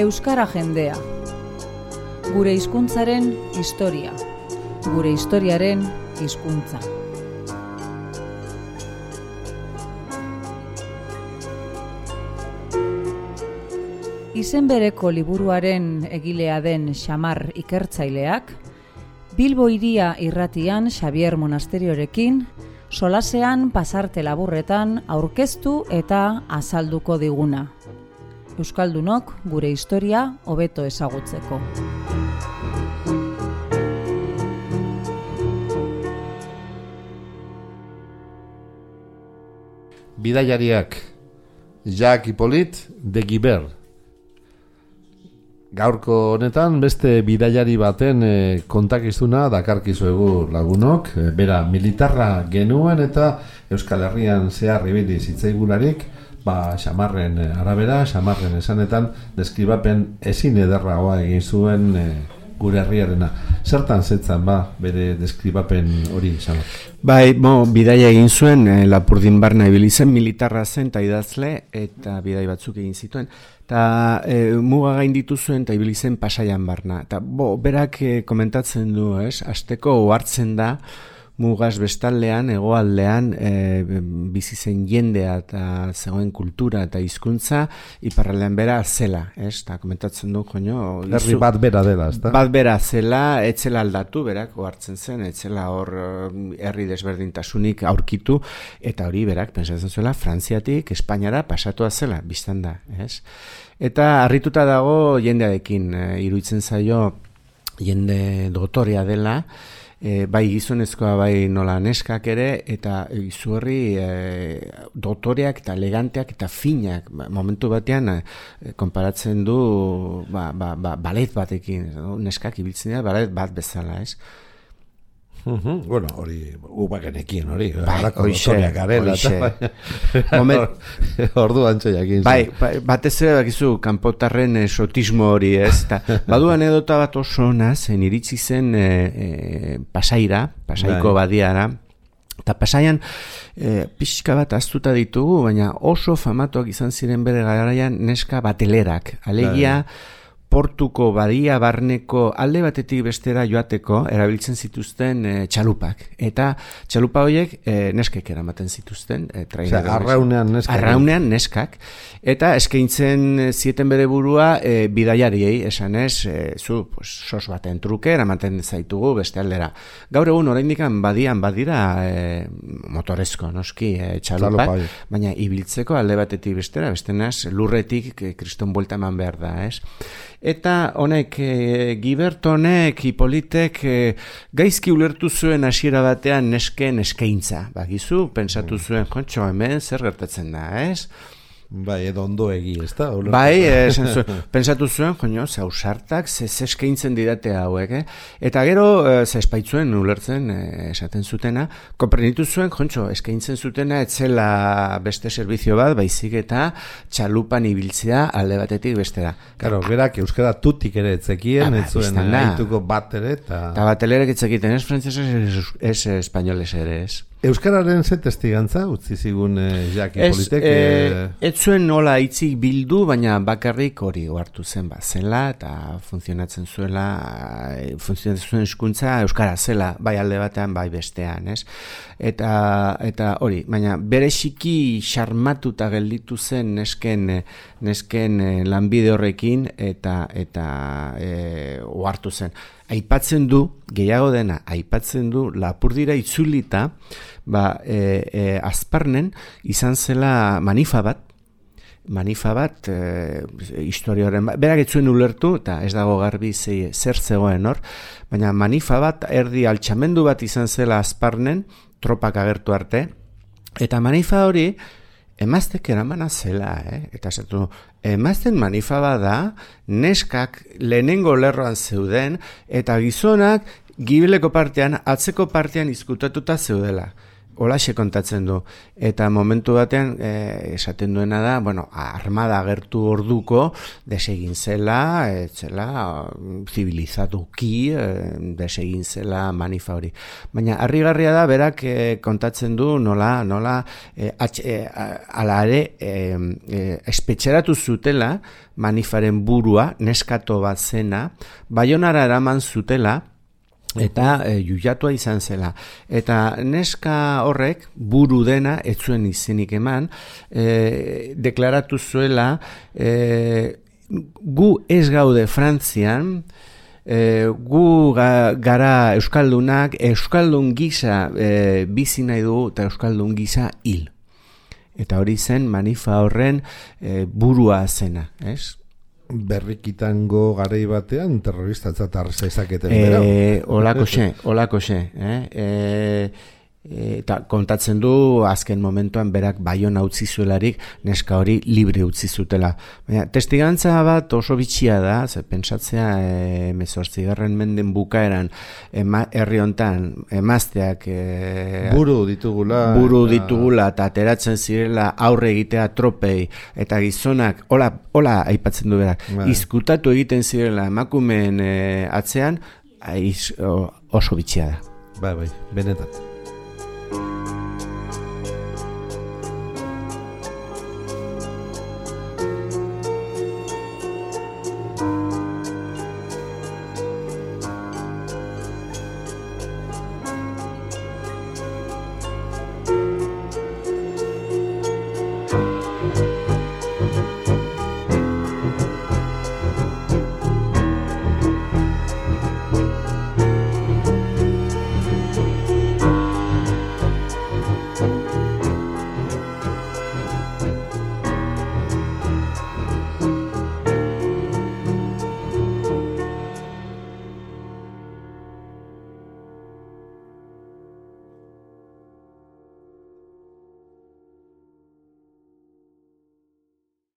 Euskara jendea. Gure hizkuntzaren historia. Gure historiaren hizkuntza. Izen bereko liburuaren egilea den Xamar ikertzaileak, Bilbo iria irratian Xavier Monasteriorekin, solasean pasarte laburretan aurkeztu eta azalduko diguna. Euskaldunok gure historia hobeto ezagutzeko. Bidaiariak Jacques Hippolyte de Giber Gaurko honetan beste bidaiari baten e, kontakizuna dakarkizuegu lagunok, e, bera militarra genuen eta Euskal Herrian zehar ibili zitzaigularik, ba xamarren eh, arabera, xamarren esanetan deskribapen ezin ederra hoa egin zuen e, gure herriarena. Zertan zetzan ba bere deskribapen hori xamar? Bai, bo, bidaia egin zuen, e, lapurdin barna ibili zen militarra zen eta idazle eta bidai batzuk egin zituen. Eta e, muga gain dituzuen eta ibili zen pasaian barna. Eta bo, berak e, komentatzen du, ez? Azteko ohartzen da mugaz bestaldean, egoaldean, e, bizi zen jendea eta zegoen kultura eta hizkuntza iparralean bera zela, ez? Eta komentatzen du, joño... Herri bat bera dela, ez da? Bat bera zela, etzela aldatu, berak, ohartzen zen, etzela hor herri desberdintasunik aurkitu, eta hori berak, pensatzen zuela, Frantziatik, Espainiara pasatua zela, biztan da, ez? Eta harrituta dago jendearekin, e, iruditzen zaio jende dotoria dela, e, bai gizonezkoa bai nola neskak ere, eta izuerri e, dotoreak eta eleganteak eta finak, ba, momentu batean e, konparatzen du ba, ba, ba, balet batekin, neskak ibiltzen dira balet bat bezala, ez? -huh. Bueno, hori ubakenekin, hori. Bai, oixe, oixe. Moment... Ordu antxe jakin. Bai, bai, batez ere bakizu, kanpotarren esotismo hori, ez? Ta, badu anedota bat oso zen iritsi zen e, e, pasaira, pasaiko bai. badiara, eta pasaian e, pixka bat aztuta ditugu, baina oso famatuak izan ziren bere garaian neska batelerak. Alegia, bai portuko badia barneko alde batetik bestera joateko erabiltzen zituzten e, txalupak. Eta txalupa horiek e, neskek eramaten zituzten. E, arraunean neskak. Arraunean neskak. Eta eskaintzen zieten bere burua e, bidaiariei, esan ez, e, zu, pues, sos baten truke, eramaten zaitugu beste aldera. Gaur egun oraindik badian badira e, motorezko, noski, e, txalupak, baina ibiltzeko alde batetik bestera, beste lurretik kriston buelta eman behar da, ez? Eta honek e, gibertonek hipolitek e, gaizki ulertu zuen hasiera batean nesken eskaintza bagizu pentsatu mm. zuen jontxo hemen zer gertatzen da ez Bai, edo ondo egi, ez da? Bai, zu, pensatu zuen, joño, ze ausartak, ze eskaintzen didate hauek, eh? Eta gero, eh, ze espaitzuen ulertzen, eh, esaten zutena, komprenitu zuen, jontxo, eskaintzen zutena, etzela beste servizio bat, baizik eta txalupan ibiltzea alde batetik bestera. Karo, berak, euskara tutik ere etzekien, ah, ez zuen, haituko bat ere, eta... Eta bat ere etzekiten, ez frantzese, ez, ez, ere, ez. Euskararen ze testigantza utzi zigun eh, Jaki Politek? Eh, ez zuen nola itzik bildu, baina bakarrik hori ohartu zen ba, zela eta funtzionatzen zuela, eh, funtzionatzen zuen eskuntza Euskara zela, bai alde batean, bai bestean, ez? Eta, eta hori, baina bere xiki xarmatuta gelditu zen nesken, nesken eh, lanbide horrekin eta, eta eh, ohartu zen aipatzen du, gehiago dena, aipatzen du lapurdira itzulita, ba, e, e, azparnen izan zela manifa bat, manifa bat, e, historioaren, berak etzuen ulertu, eta ez dago garbi ze, zer zegoen hor, baina manifa bat, erdi altxamendu bat izan zela azparnen, tropak agertu arte, eta manifa hori, emaztek eramana zela, eh? eta zatu, emazten manifa da, neskak lehenengo lerroan zeuden, eta gizonak gibeleko partean, atzeko partean izkutatuta zeudela. Olaxe kontatzen du. Eta momentu batean, e, esaten duena da, bueno, armada agertu orduko, desegin zela, etzela, zibilizatuki, e, desegin zela manifa hori. Baina, harrigarria da, berak e, kontatzen du, nola, nola, e, e, ala ere, e, e, espetxeratu zutela, manifaren burua, neskato bat zena, baionara eraman zutela, eta e, jujatua izan zela. Eta neska horrek buru dena ez zuen izenik eman, e, deklaratu zuela e, gu ez gaude Frantzian, e, gu gara Euskaldunak, Euskaldun gisa e, bizi nahi du eta Euskaldun gisa hil. Eta hori zen manifa horren e, burua zena, ez? Berrikitango garei batean terroristatzat arreza izaketen e, eh, Olako xe, olako xe. Eh? E, eta kontatzen du azken momentuan berak baion utzi zuelarik neska hori libre utzi zutela. Baina, testigantza bat oso bitxia da, ze pentsatzea e, mezortzigarren menden bukaeran ema, herri hontan emazteak e, buru ditugula buru ditugula eta ateratzen zirela aurre egitea tropei eta gizonak hola, hola aipatzen du berak bai. izkutatu egiten zirela emakumeen e, atzean aiz, oso bitxia da. Bai, bai, benetat.